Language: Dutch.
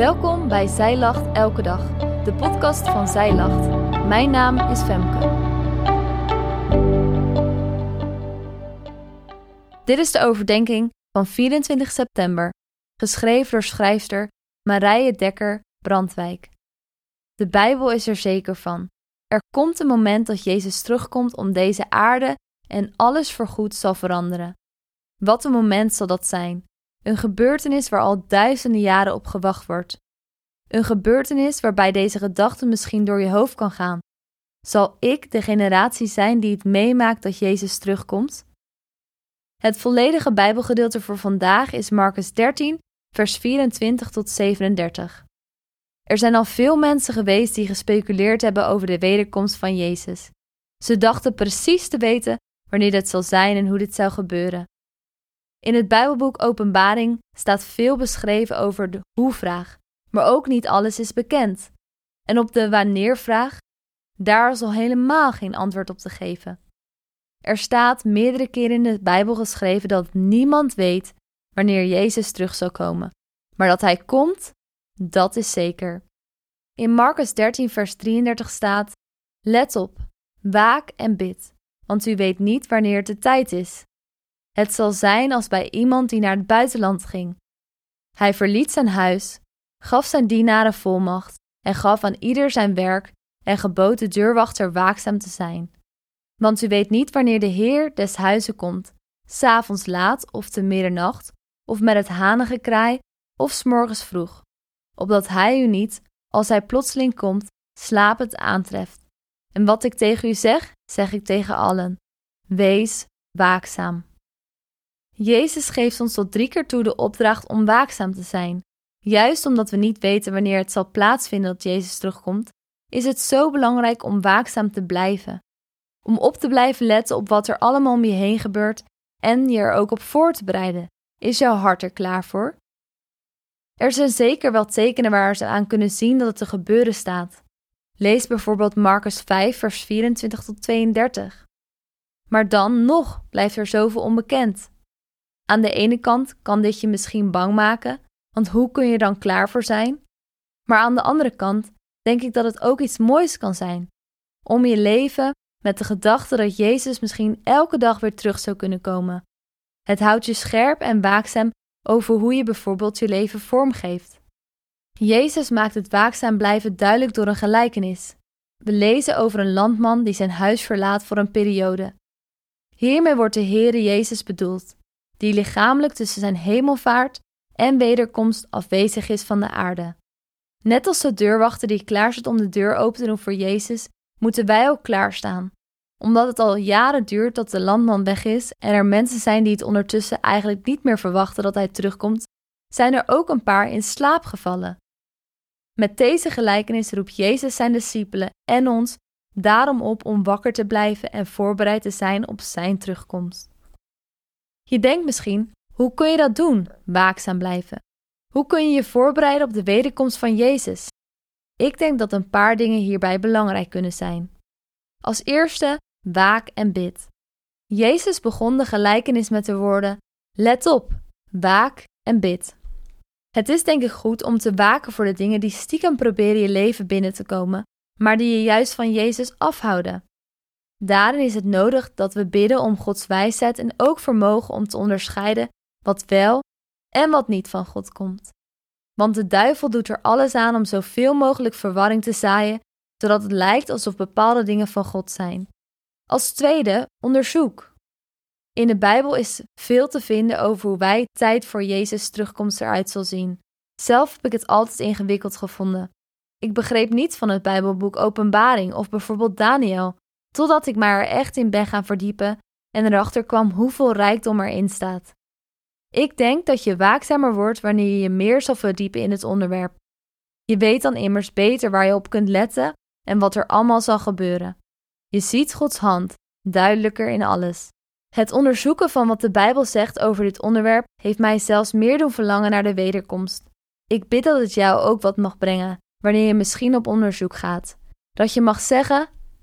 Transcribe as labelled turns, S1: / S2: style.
S1: Welkom bij Zij Lacht Elke Dag, de podcast van Zij Lacht. Mijn naam is Femke. Dit is de overdenking van 24 september, geschreven door schrijfster Marije Dekker Brandwijk. De Bijbel is er zeker van. Er komt een moment dat Jezus terugkomt om deze aarde en alles voorgoed zal veranderen. Wat een moment zal dat zijn! Een gebeurtenis waar al duizenden jaren op gewacht wordt. Een gebeurtenis waarbij deze gedachte misschien door je hoofd kan gaan. Zal ik de generatie zijn die het meemaakt dat Jezus terugkomt? Het volledige Bijbelgedeelte voor vandaag is Marcus 13, vers 24 tot 37. Er zijn al veel mensen geweest die gespeculeerd hebben over de wederkomst van Jezus. Ze dachten precies te weten wanneer dit zal zijn en hoe dit zou gebeuren. In het Bijbelboek Openbaring staat veel beschreven over de hoe-vraag, maar ook niet alles is bekend. En op de wanneer-vraag, daar is al helemaal geen antwoord op te geven. Er staat meerdere keren in de Bijbel geschreven dat niemand weet wanneer Jezus terug zal komen, maar dat Hij komt, dat is zeker. In Marcus 13, vers 33 staat: Let op, waak en bid, want u weet niet wanneer het de tijd is. Het zal zijn als bij iemand die naar het buitenland ging. Hij verliet zijn huis, gaf zijn dienaren volmacht en gaf aan ieder zijn werk en gebood de deurwachter waakzaam te zijn. Want u weet niet wanneer de Heer des huizen komt, s'avonds laat of te middernacht, of met het hanengekraai, of s morgens vroeg, opdat hij u niet, als hij plotseling komt, slapend aantreft. En wat ik tegen u zeg, zeg ik tegen allen: wees waakzaam. Jezus geeft ons tot drie keer toe de opdracht om waakzaam te zijn. Juist omdat we niet weten wanneer het zal plaatsvinden dat Jezus terugkomt, is het zo belangrijk om waakzaam te blijven. Om op te blijven letten op wat er allemaal om je heen gebeurt en je er ook op voor te bereiden. Is jouw hart er klaar voor? Er zijn zeker wel tekenen waar ze aan kunnen zien dat het te gebeuren staat. Lees bijvoorbeeld Marcus 5, vers 24 tot 32. Maar dan nog blijft er zoveel onbekend. Aan de ene kant kan dit je misschien bang maken, want hoe kun je dan klaar voor zijn? Maar aan de andere kant denk ik dat het ook iets moois kan zijn. Om je leven met de gedachte dat Jezus misschien elke dag weer terug zou kunnen komen. Het houdt je scherp en waakzaam over hoe je bijvoorbeeld je leven vormgeeft. Jezus maakt het waakzaam blijven duidelijk door een gelijkenis. We lezen over een landman die zijn huis verlaat voor een periode. Hiermee wordt de Heere Jezus bedoeld die lichamelijk tussen zijn hemelvaart en wederkomst afwezig is van de aarde. Net als de deurwachter die klaar zit om de deur open te doen voor Jezus, moeten wij ook klaarstaan. Omdat het al jaren duurt dat de landman weg is en er mensen zijn die het ondertussen eigenlijk niet meer verwachten dat hij terugkomt, zijn er ook een paar in slaap gevallen. Met deze gelijkenis roept Jezus zijn discipelen en ons daarom op om wakker te blijven en voorbereid te zijn op zijn terugkomst. Je denkt misschien, hoe kun je dat doen, waakzaam blijven? Hoe kun je je voorbereiden op de wederkomst van Jezus? Ik denk dat een paar dingen hierbij belangrijk kunnen zijn. Als eerste, waak en bid. Jezus begon de gelijkenis met de woorden: Let op, waak en bid. Het is denk ik goed om te waken voor de dingen die stiekem proberen je leven binnen te komen, maar die je juist van Jezus afhouden. Daarin is het nodig dat we bidden om Gods wijsheid en ook vermogen om te onderscheiden wat wel en wat niet van God komt. Want de duivel doet er alles aan om zoveel mogelijk verwarring te zaaien, zodat het lijkt alsof bepaalde dingen van God zijn. Als tweede, onderzoek. In de Bijbel is veel te vinden over hoe wij tijd voor Jezus terugkomst eruit zal zien. Zelf heb ik het altijd ingewikkeld gevonden. Ik begreep niets van het Bijbelboek Openbaring of bijvoorbeeld Daniel, Totdat ik maar er echt in ben gaan verdiepen en erachter kwam hoeveel rijkdom erin staat. Ik denk dat je waakzamer wordt wanneer je je meer zal verdiepen in het onderwerp. Je weet dan immers beter waar je op kunt letten en wat er allemaal zal gebeuren. Je ziet Gods hand duidelijker in alles. Het onderzoeken van wat de Bijbel zegt over dit onderwerp heeft mij zelfs meer doen verlangen naar de wederkomst. Ik bid dat het jou ook wat mag brengen wanneer je misschien op onderzoek gaat. Dat je mag zeggen: